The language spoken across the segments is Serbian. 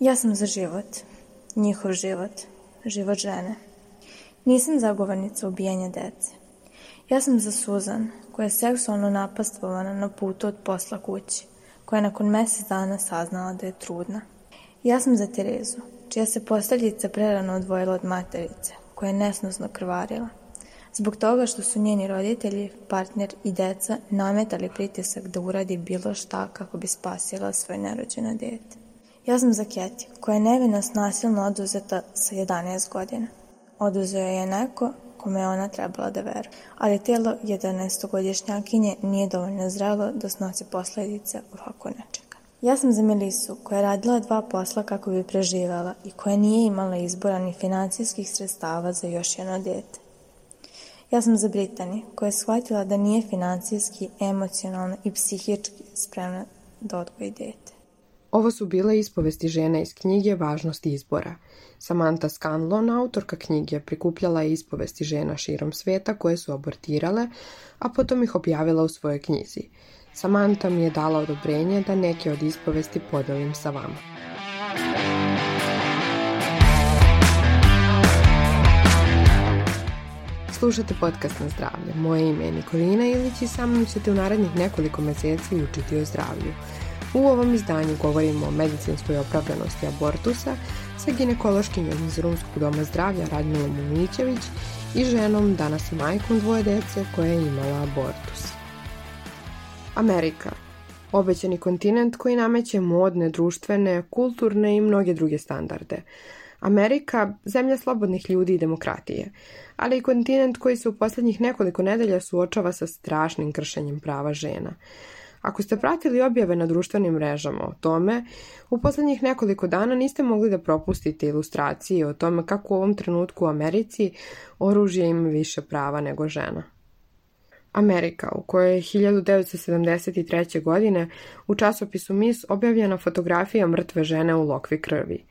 Ja sam za život, njihov život, život žene. Nisam zagovornica ubijanja dece. Ja sam za Suzan, koja je seksualno napastvovana na putu od posla kući, koja je nakon mesec dana saznala da je trudna. Ja sam za Terezu, čija se posteljica prerano odvojila od materice, koja je nesnosno krvarila. Zbog toga što su njeni roditelji, partner i deca nametali pritisak da uradi bilo šta kako bi spasila svoje nerođeno dete. Ja sam za Keti, koja je nevinost nasilno oduzeta sa 11 godina. Oduzeo je neko kome je ona trebala da veruje. Ali telo 11-godišnjakinje nije dovoljno zrelo da snosi posledice ovako nečega. Ja sam za Melisu, koja je radila dva posla kako bi preživala i koja nije imala izbora ni financijskih sredstava za još jedno dete. Ja sam za Britani, koja je shvatila da nije financijski, emocionalno i psihički spremna da odgoji dete. Ovo su bile ispovesti žena iz knjige Važnost izbora. Samantha Scanlon, autorka knjige, prikupljala je ispovesti žena širom sveta koje su abortirale, a potom ih objavila u svojoj knjizi. Samantha mi je dala odobrenje da neke od ispovesti podelim sa vama. Slušate podcast na zdravlje. Moje ime je Nikolina Ilić i sa mnom ćete u narednih nekoliko meseci učiti o zdravlju. U ovom izdanju govorimo o medicinskoj opravdanosti abortusa sa ginekološkinjom iz Rumskog doma zdravlja Radmilom Umićević i ženom, danas i majkom dvoje dece koja je imala abortus. Amerika, obećani kontinent koji nameće modne, društvene, kulturne i mnoge druge standarde. Amerika, zemlja slobodnih ljudi i demokratije, ali i kontinent koji se u poslednjih nekoliko nedelja suočava sa strašnim kršenjem prava žena. Ako ste pratili objave na društvenim mrežama o tome, u poslednjih nekoliko dana niste mogli da propustite ilustracije o tome kako u ovom trenutku u Americi oružje ima više prava nego žena. Amerika, u kojoj je 1973. godine u časopisu Miss objavljena fotografija mrtve žene u lokvi krvi.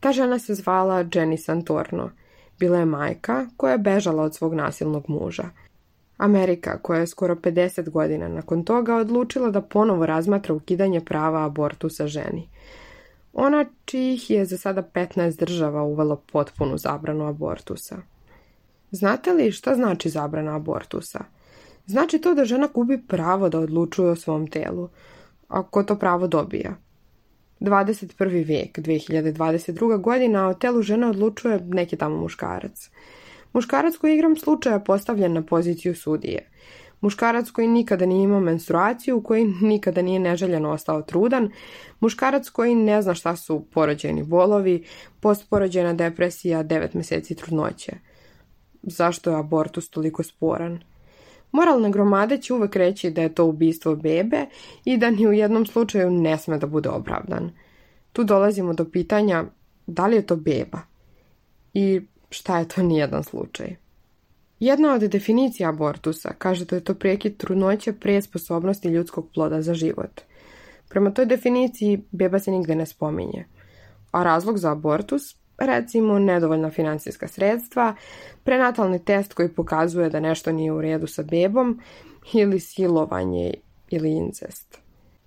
Ta žena se zvala Jenny Santorno. Bila je majka koja je bežala od svog nasilnog muža – Amerika, koja je skoro 50 godina nakon toga odlučila da ponovo razmatra ukidanje prava abortusa ženi. Ona čijih je za sada 15 država uvelo potpunu zabranu abortusa. Znate li šta znači zabrana abortusa? Znači to da žena gubi pravo da odlučuje o svom telu, ako to pravo dobija. 21. vek, 2022. godina, o telu žene odlučuje neki tamo muškarac. Muškarac koji igram slučaja postavljen na poziciju sudije. Muškarac koji nikada nije imao menstruaciju, koji nikada nije neželjeno ostao trudan, muškarac koji ne zna šta su porođeni bolovi, postporođena depresija, 9 meseci trudnoće. Zašto je abortus toliko sporan? Moralne gromade će uvek reći da je to ubistvo bebe i da ni u jednom slučaju ne sme da bude opravdan. Tu dolazimo do pitanja da li je to beba? I Šta je to nijedan slučaj? Jedna od definicija abortusa kaže da je to prekid trudnoće pre sposobnosti ljudskog ploda za život. Prema toj definiciji beba se nigde ne spominje. A razlog za abortus, recimo nedovoljna financijska sredstva, prenatalni test koji pokazuje da nešto nije u redu sa bebom ili silovanje ili incest.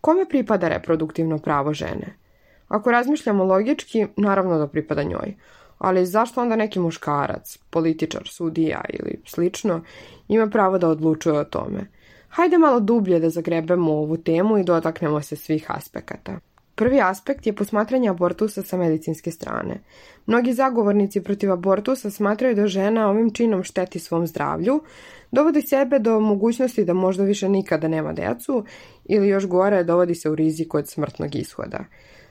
Kome pripada reproduktivno pravo žene? Ako razmišljamo logički, naravno da pripada njoj, ali zašto onda neki muškarac, političar, sudija ili slično, ima pravo da odlučuje o tome? Hajde malo dublje da zagrebemo ovu temu i dotaknemo se svih aspekata. Prvi aspekt je posmatranje abortusa sa medicinske strane. Mnogi zagovornici protiv abortusa smatraju da žena ovim činom šteti svom zdravlju, dovodi sebe do mogućnosti da možda više nikada nema decu ili još gore dovodi se u rizik od smrtnog ishoda.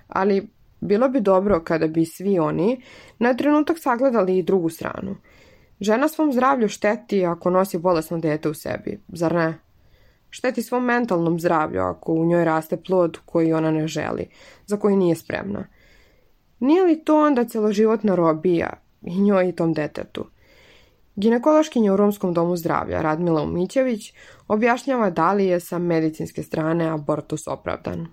Ali Bilo bi dobro kada bi svi oni na trenutak sagledali i drugu stranu. Žena svom zdravlju šteti ako nosi bolesno dete u sebi, zar ne? Šteti svom mentalnom zdravlju ako u njoj raste plod koji ona ne želi, za koji nije spremna. Nije li to onda celoživotna robija i njoj i tom detetu? Ginekološkinja u Romskom domu zdravlja Radmila Umićević objašnjava da li je sa medicinske strane abortus opravdan.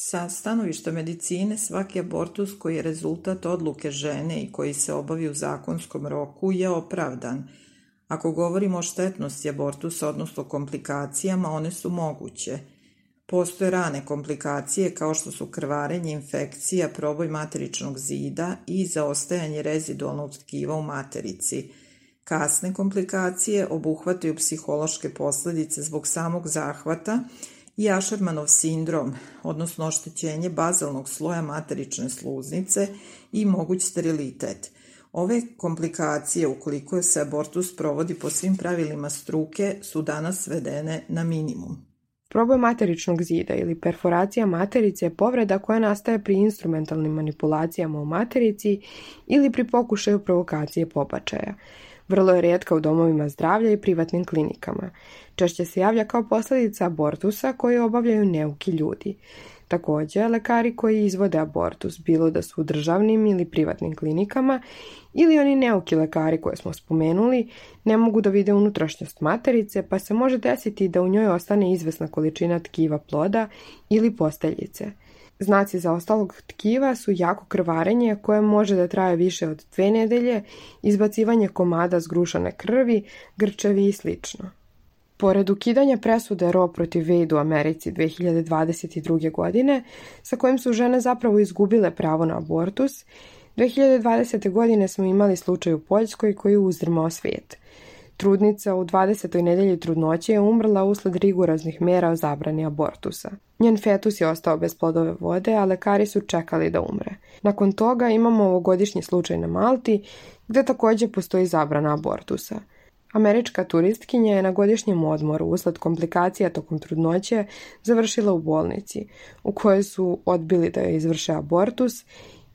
Sa stanovišta medicine svaki abortus koji je rezultat odluke žene i koji se obavi u zakonskom roku je opravdan. Ako govorimo o štetnosti abortusa, odnosno komplikacijama, one su moguće. Postoje rane komplikacije kao što su krvarenje, infekcija, proboj materičnog zida i zaostajanje rezidualnog tkiva u materici. Kasne komplikacije obuhvataju psihološke posledice zbog samog zahvata – i sindrom, odnosno oštećenje bazalnog sloja materične sluznice i moguć sterilitet. Ove komplikacije, ukoliko se abortus provodi po svim pravilima struke, su danas svedene na minimum. Proboj materičnog zida ili perforacija materice je povreda koja nastaje pri instrumentalnim manipulacijama u materici ili pri pokušaju provokacije pobačaja. Vrlo je rijetka u domovima zdravlja i privatnim klinikama. Češće se javlja kao posljedica abortusa koje obavljaju neuki ljudi. Također, lekari koji izvode abortus, bilo da su u državnim ili privatnim klinikama, ili oni neuki lekari koje smo spomenuli, ne mogu da vide unutrašnjost materice, pa se može desiti da u njoj ostane izvesna količina tkiva ploda ili posteljice – Znaci za ostalog tkiva su jako krvarenje koje može da traje više od dve nedelje, izbacivanje komada zgrušane krvi, grčevi i slično. Pored ukidanja presude Roe protiv Wade u Americi 2022. godine, sa kojim su žene zapravo izgubile pravo na abortus, 2020. godine smo imali slučaj u Poljskoj koji je uzdrmao svijet – Trudnica u 20. nedelji trudnoće je umrla usled rigoroznih mera o zabrani abortusa. Njen fetus je ostao bez plodove vode, a lekari su čekali da umre. Nakon toga imamo ovogodišnji slučaj na Malti, gde takođe postoji zabrana abortusa. Američka turistkinja je na godišnjem odmoru usled komplikacija tokom trudnoće završila u bolnici, u kojoj su odbili da joj izvrše abortus,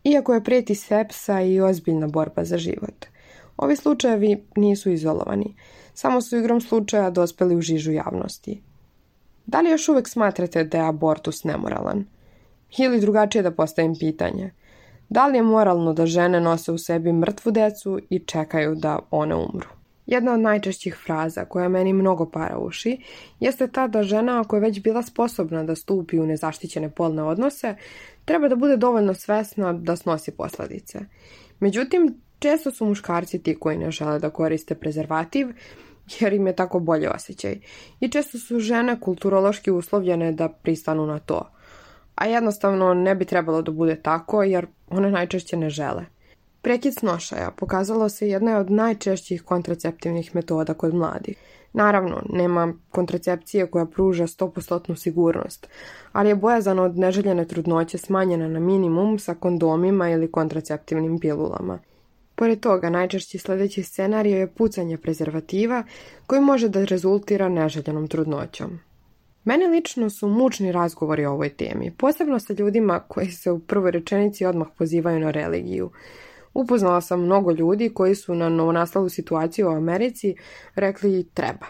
iako je preti sepsa i ozbiljna borba za život – Ovi slučajevi nisu izolovani, samo su igrom slučaja dospeli u žižu javnosti. Da li još uvek smatrate da je abortus nemoralan? Ili drugačije da postavim pitanje. Da li je moralno da žene nose u sebi mrtvu decu i čekaju da one umru? Jedna od najčešćih fraza koja meni mnogo para uši jeste ta da žena ako je već bila sposobna da stupi u nezaštićene polne odnose, treba da bude dovoljno svesna da snosi posledice. Međutim, Često su muškarci ti koji ne žele da koriste prezervativ, jer im je tako bolje osjećaj. I često su žene kulturološki uslovljene da pristanu na to. A jednostavno ne bi trebalo da bude tako, jer one najčešće ne žele. Prekid snošaja pokazalo se jedna od najčešćih kontraceptivnih metoda kod mladih. Naravno, nema kontracepcije koja pruža 100% sigurnost, ali je bojazan od neželjene trudnoće smanjena na minimum sa kondomima ili kontraceptivnim pilulama – Pored toga, najčešći sledeći scenarij je pucanje prezervativa koji može da rezultira neželjenom trudnoćom. Meni lično su mučni razgovori o ovoj temi, posebno sa ljudima koji se u prvoj rečenici odmah pozivaju na religiju. Upoznala sam mnogo ljudi koji su na novonastalu situaciju u Americi rekli treba.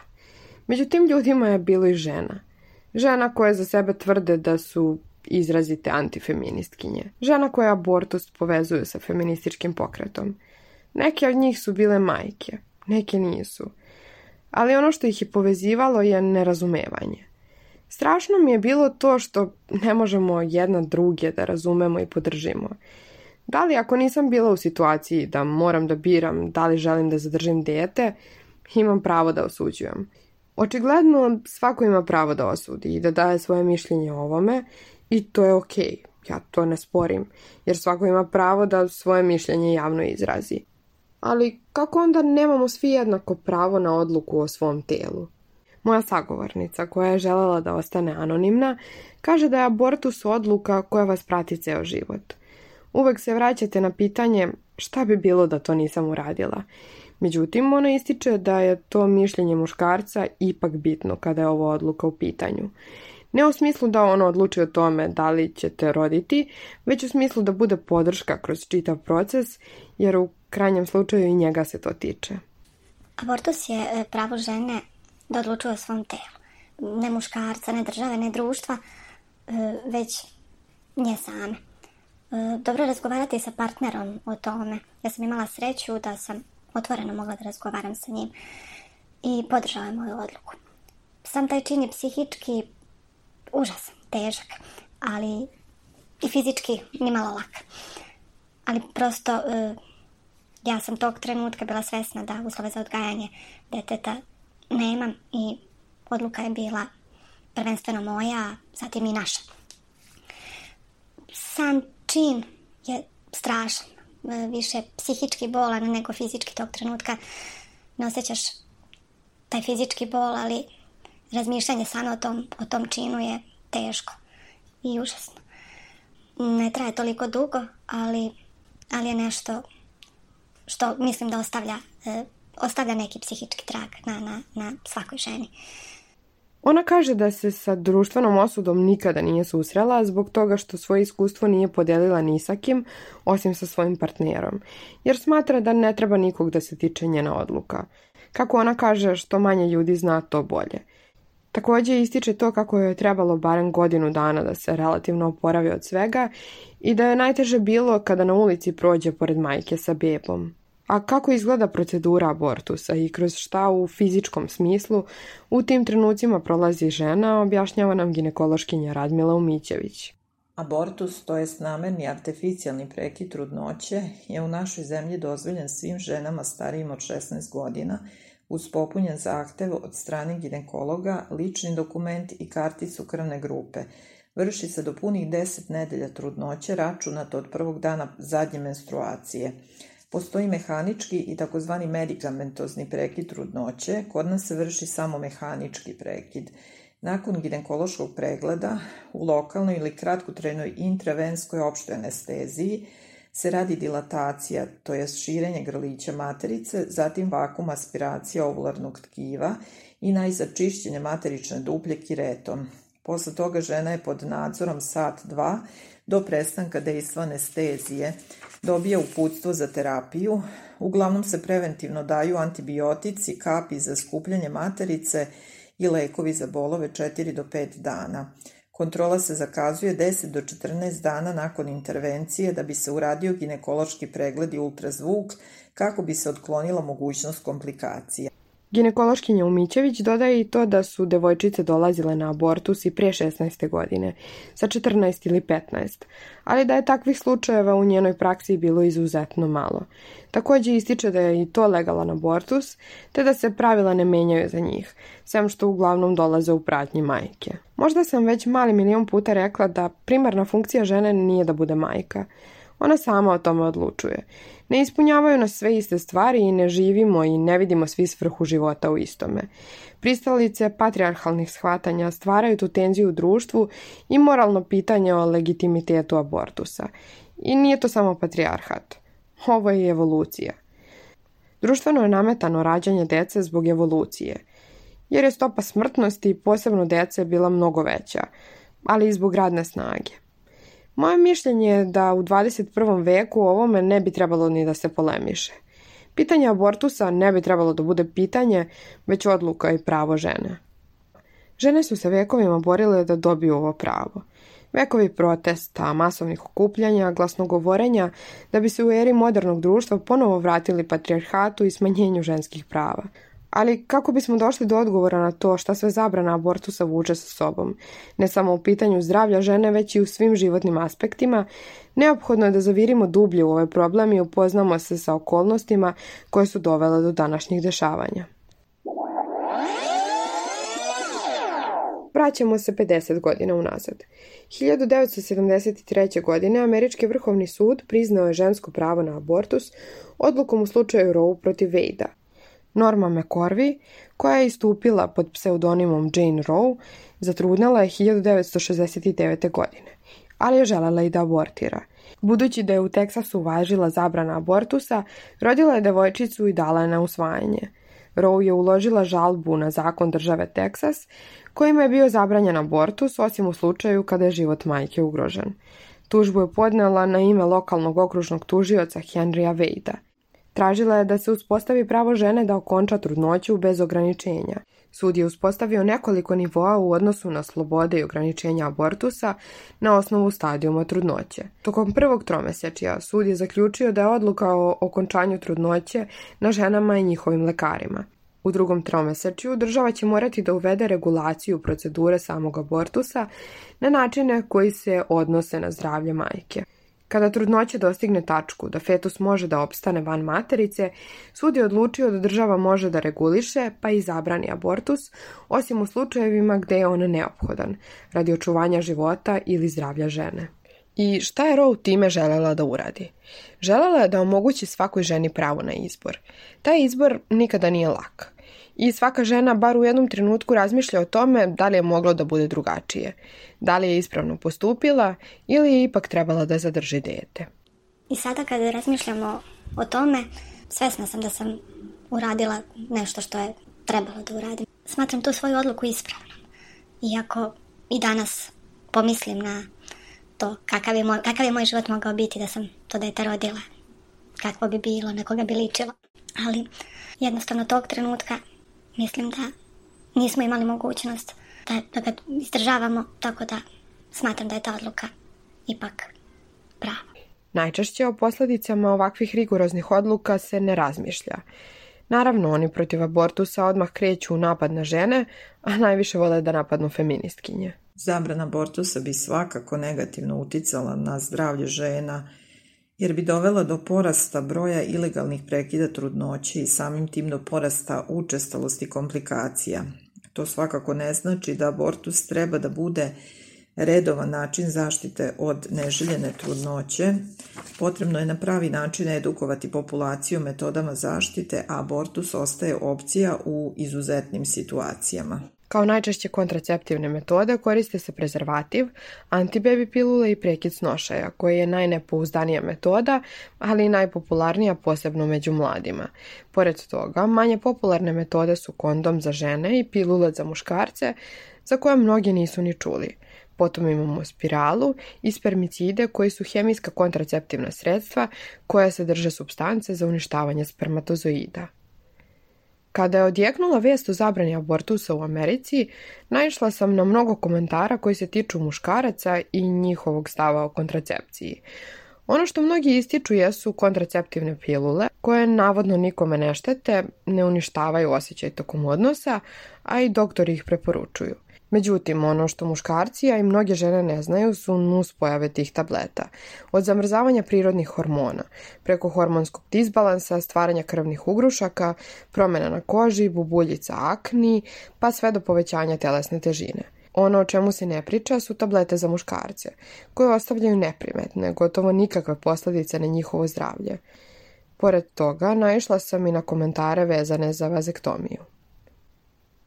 Među tim ljudima je bilo i žena. Žena koja za sebe tvrde da su izrazite antifeministkinje. Žena koja abortus povezuju sa feminističkim pokretom. Neke od njih su bile majke, neke nisu. Ali ono što ih je povezivalo je nerazumevanje. Strašno mi je bilo to što ne možemo jedna druge da razumemo i podržimo. Da li ako nisam bila u situaciji da moram da biram da li želim da zadržim dete, imam pravo da osuđujem. Očigledno svako ima pravo da osudi i da daje svoje mišljenje o ovome i to je okej. Okay. Ja to ne sporim, jer svako ima pravo da svoje mišljenje javno izrazi ali kako onda nemamo svi jednako pravo na odluku o svom telu? Moja sagovornica, koja je želela da ostane anonimna, kaže da je abortus odluka koja vas prati ceo život. Uvek se vraćate na pitanje šta bi bilo da to nisam uradila. Međutim, ona ističe da je to mišljenje muškarca ipak bitno kada je ovo odluka u pitanju. Ne u smislu da on odluči o tome da li ćete roditi, već u smislu da bude podrška kroz čitav proces, jer u krajnjem slučaju i njega se to tiče. Abortus je e, pravo žene da odlučuje o svom telu. Ne muškarca, ne države, ne društva, e, već nje same. E, dobro je razgovarati sa partnerom o tome. Ja sam imala sreću da sam otvoreno mogla da razgovaram sa njim i podržava je moju odluku. Sam taj čin je psihički užasan, težak, ali i fizički nimalo lak. Ali prosto ja sam tog trenutka bila svesna da uslove za odgajanje deteta nemam i odluka je bila prvenstveno moja, zatim i naša. Sam čin je strašan, e, više psihički bolan nego fizički tog trenutka. Ne osjećaš taj fizički bol, ali razmišljanje samo o tom, o tom činu je teško i užasno. Ne traje toliko dugo, ali, ali je nešto što mislim da ostavlja, e, ostavlja neki psihički trag na, na, na svakoj ženi. Ona kaže da se sa društvenom osudom nikada nije susrela zbog toga što svoje iskustvo nije podelila ni sa kim, osim sa svojim partnerom, jer smatra da ne treba nikog da se tiče njena odluka. Kako ona kaže, što manje ljudi zna, to bolje. Takođe ističe to kako je trebalo barem godinu dana da se relativno oporavi od svega i da je najteže bilo kada na ulici prođe pored majke sa bebom. A kako izgleda procedura abortusa i kroz šta u fizičkom smislu u tim trenucima prolazi žena, objašnjava nam ginekološkinja Radmila Umićević. Abortus, to je namerni artificijalni prekid trudnoće, je u našoj zemlji dozvoljen svim ženama starijim od 16 godina – uz popunjen zahtev od strane ginekologa, lični dokument i karticu krvne grupe. Vrši se do punih 10 nedelja trudnoće, računat od prvog dana zadnje menstruacije. Postoji mehanički i takozvani medikamentozni prekid trudnoće, kod nas se vrši samo mehanički prekid. Nakon ginekološkog pregleda u lokalnoj ili kratkotrajnoj intravenskoj opštoj anesteziji se radi dilatacija, to jest širenje grlića materice, zatim vakum aspiracija ovularnog tkiva i najzad čišćenje materične duplje kiretom. Posle toga žena je pod nadzorom sat 2 do prestanka dejstva anestezije, dobija uputstvo za terapiju, uglavnom se preventivno daju antibiotici, kapi za skupljanje materice i lekovi za bolove 4 do 5 dana. Kontrola se zakazuje 10 do 14 dana nakon intervencije da bi se uradio ginekološki pregled i ultrazvuk kako bi se otklonila mogućnost komplikacija. Ginekološkinja Umićević dodaje i to da su devojčice dolazile na abortus i pre 16. godine, sa 14 ili 15, ali da je takvih slučajeva u njenoj praksi bilo izuzetno malo. Takođe ističe da je i to legalan abortus, te da se pravila ne menjaju za njih, sem što uglavnom dolaze u pratnji majke. Možda sam već mali milion puta rekla da primarna funkcija žene nije da bude majka, Ona sama o tome odlučuje. Ne ispunjavaju nas sve iste stvari i ne živimo i ne vidimo svi svrhu života u istome. Pristalice patriarhalnih shvatanja stvaraju tu tenziju u društvu i moralno pitanje o legitimitetu abortusa. I nije to samo patrijarhat. Ovo je evolucija. Društveno je nametano rađanje dece zbog evolucije, jer je stopa smrtnosti, posebno dece, bila mnogo veća, ali i zbog radne snage. Moje mišljenje je da u 21. veku o ovome ne bi trebalo ni da se polemiše. Pitanje abortusa ne bi trebalo da bude pitanje, već odluka i pravo žene. Žene su se vekovima borile da dobiju ovo pravo. Vekovi protesta, masovnih okupljanja, glasnogovorenja, da bi se u eri modernog društva ponovo vratili patrijarhatu i smanjenju ženskih prava. Ali kako bismo došli do odgovora na to šta sve zabrana abortusa vuče sa sobom, ne samo u pitanju zdravlja žene, već i u svim životnim aspektima, neophodno je da zavirimo dublje u ovaj problem i upoznamo se sa okolnostima koje su dovele do današnjih dešavanja. vraćamo se 50 godina unazad. 1973. godine Američki vrhovni sud priznao je žensko pravo na abortus odlukom u slučaju Roe protiv Wade-a, Norma McCorvey, koja je istupila pod pseudonimom Jane Roe, zatrudnala je 1969. godine, ali je želela i da abortira. Budući da je u Teksasu važila zabrana abortusa, rodila je devojčicu i dala je na usvajanje. Roe je uložila žalbu na zakon države Teksas, kojima je bio zabranjen abortus, osim u slučaju kada je život majke ugrožen. Tužbu je podnela na ime lokalnog okružnog tužioca Henrya Vejda – Tražila je da se uspostavi pravo žene da okonča trudnoću bez ograničenja. Sud je uspostavio nekoliko nivoa u odnosu na slobode i ograničenja abortusa na osnovu stadijuma trudnoće. Tokom prvog tromesečja sud je zaključio da je odluka o okončanju trudnoće na ženama i njihovim lekarima. U drugom tromesečju država će morati da uvede regulaciju procedure samog abortusa na načine koji se odnose na zdravlje majke. Kada trudnoća dostigne tačku da fetus može da opstane van materice, sud je odlučio da država može da reguliše, pa i zabrani abortus, osim u slučajevima gde je on neophodan, radi očuvanja života ili zdravlja žene. I šta je Roe time želela da uradi? Želela je da omogući svakoj ženi pravo na izbor. Taj izbor nikada nije lak i svaka žena bar u jednom trenutku razmišlja o tome da li je moglo da bude drugačije, da li je ispravno postupila ili je ipak trebala da zadrži dete. I sada kada razmišljamo o tome, svesna sam da sam uradila nešto što je trebalo da uradim. Smatram tu svoju odluku ispravnom. Iako i danas pomislim na to kakav je moj, kakav je moj život mogao biti da sam to dete rodila. Kako bi bilo, na koga bi ličila ali jednostavno tog trenutka mislim da nismo imali mogućnost da, da ga izdržavamo, tako da smatram da je ta odluka ipak prava. Najčešće o posledicama ovakvih rigoroznih odluka se ne razmišlja. Naravno, oni protiv abortusa odmah kreću u napad na žene, a najviše vole da napadnu feministkinje. Zabrana abortusa bi svakako negativno uticala na zdravlje žena jer bi dovela do porasta broja ilegalnih prekida trudnoće i samim tim do porasta učestalosti komplikacija. To svakako ne znači da abortus treba da bude redovan način zaštite od neželjene trudnoće. Potrebno je na pravi način edukovati populaciju metodama zaštite, a abortus ostaje opcija u izuzetnim situacijama. Kao najčešće kontraceptivne metode koriste se prezervativ, antibebi pilule i prekid snošaja, koji je najnepouzdanija metoda, ali i najpopularnija posebno među mladima. Pored toga, manje popularne metode su kondom za žene i pilule za muškarce, za koje mnogi nisu ni čuli. Potom imamo spiralu i spermicide koji su hemijska kontraceptivna sredstva koja sadrže substance za uništavanje spermatozoida. Kada je odjeknula vijest o zabrani abortusa u Americi, naišla sam na mnogo komentara koji se tiču muškaraca i njihovog stava o kontracepciji. Ono što mnogi ističu jesu kontraceptivne pilule, koje navodno nikome ne štete, ne uništavaju osjećaj tokom odnosa, a i doktori ih preporučuju – Međutim, ono što muškarci, a i mnoge žene ne znaju, su nuspojave tih tableta. Od zamrzavanja prirodnih hormona, preko hormonskog disbalansa, stvaranja krvnih ugrušaka, promjena na koži, bubuljica akni, pa sve do povećanja telesne težine. Ono o čemu se ne priča su tablete za muškarce, koje ostavljaju neprimetne, gotovo nikakve posledice na njihovo zdravlje. Pored toga, naišla sam i na komentare vezane za vazektomiju.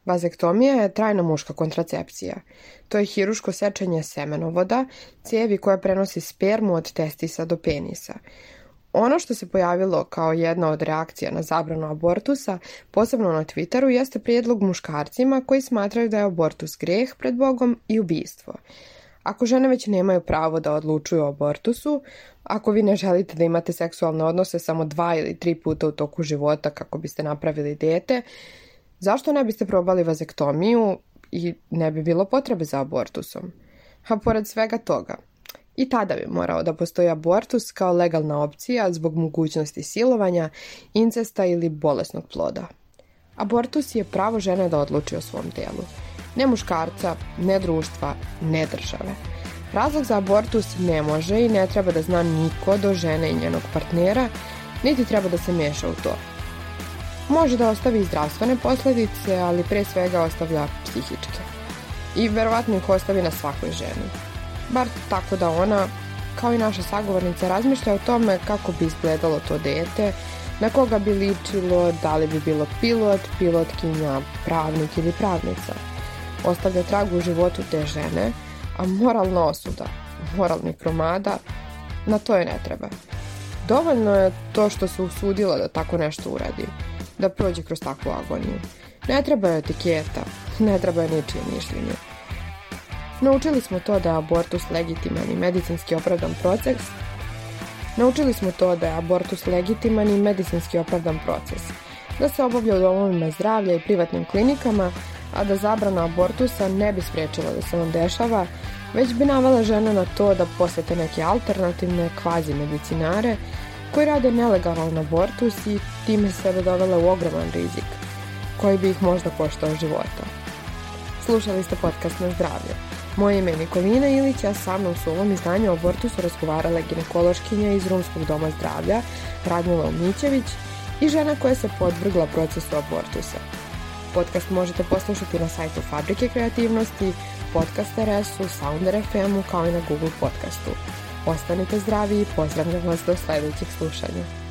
Vazektomija je trajna muška kontracepcija. To je hiruško sečenje semenovoda, cijevi koja prenosi spermu od testisa do penisa. Ono što se pojavilo kao jedna od reakcija na zabranu abortusa, posebno na Twitteru, jeste prijedlog muškarcima koji smatraju da je abortus greh pred Bogom i ubistvo. Ako žene već nemaju pravo da odlučuju o abortusu, ako vi ne želite da imate seksualne odnose samo dva ili tri puta u toku života kako biste napravili dete, Zašto ne biste probali vazektomiju i ne bi bilo potrebe za abortusom? A pored svega toga, i tada bi morao da postoji abortus kao legalna opcija zbog mogućnosti silovanja, incesta ili bolesnog ploda. Abortus je pravo žene da odluči o svom telu. Ne muškarca, ne društva, ne države. Razlog za abortus ne može i ne treba da zna niko do žene i njenog partnera, niti treba da se meša u to može da ostavi zdravstvene posledice, ali pre svega ostavlja psihičke. I verovatno ih ostavi na svakoj ženi. Bar tako da ona, kao i naša sagovornica, razmišlja o tome kako bi izgledalo to dete, na koga bi ličilo, da li bi bilo pilot, pilotkinja, pravnik ili pravnica. Ostavlja trag u životu te žene, a moralna osuda, moralni promada, na to je ne treba. Dovoljno je to što se usudila da tako nešto uradi da prođe kroz takvu agoniju. Ne treba joj etiketa, ne treba joj ničije mišljenje. Naučili smo to da je abortus legitiman i medicinski opravdan proces. Naučili smo to da je abortus legitiman i medicinski opravdan proces. Da se obavlja u domovima zdravlja i privatnim klinikama, a da zabrana abortusa ne bi sprečila da se on dešava, već bi navela žena na to da posete neke alternativne kvazi medicinare koji rade nelegalno abortus i time sebe dovele u ogroman rizik, koji bi ih možda koštao života. Slušali ste podcast na zdravlje. Moje ime je Nikolina Ilić, a sa mnom su u ovom izdanju o abortusu razgovarale ginekološkinja iz Rumskog doma zdravlja, Radmila Umićević i žena koja se podvrgla procesu abortusa. Podcast možete poslušati na sajtu Fabrike kreativnosti, Podcast RS-u, Sounder FM-u kao i na Google podcastu. Ostanite zdravi i pozdravljam vas do sledećeg slušanja.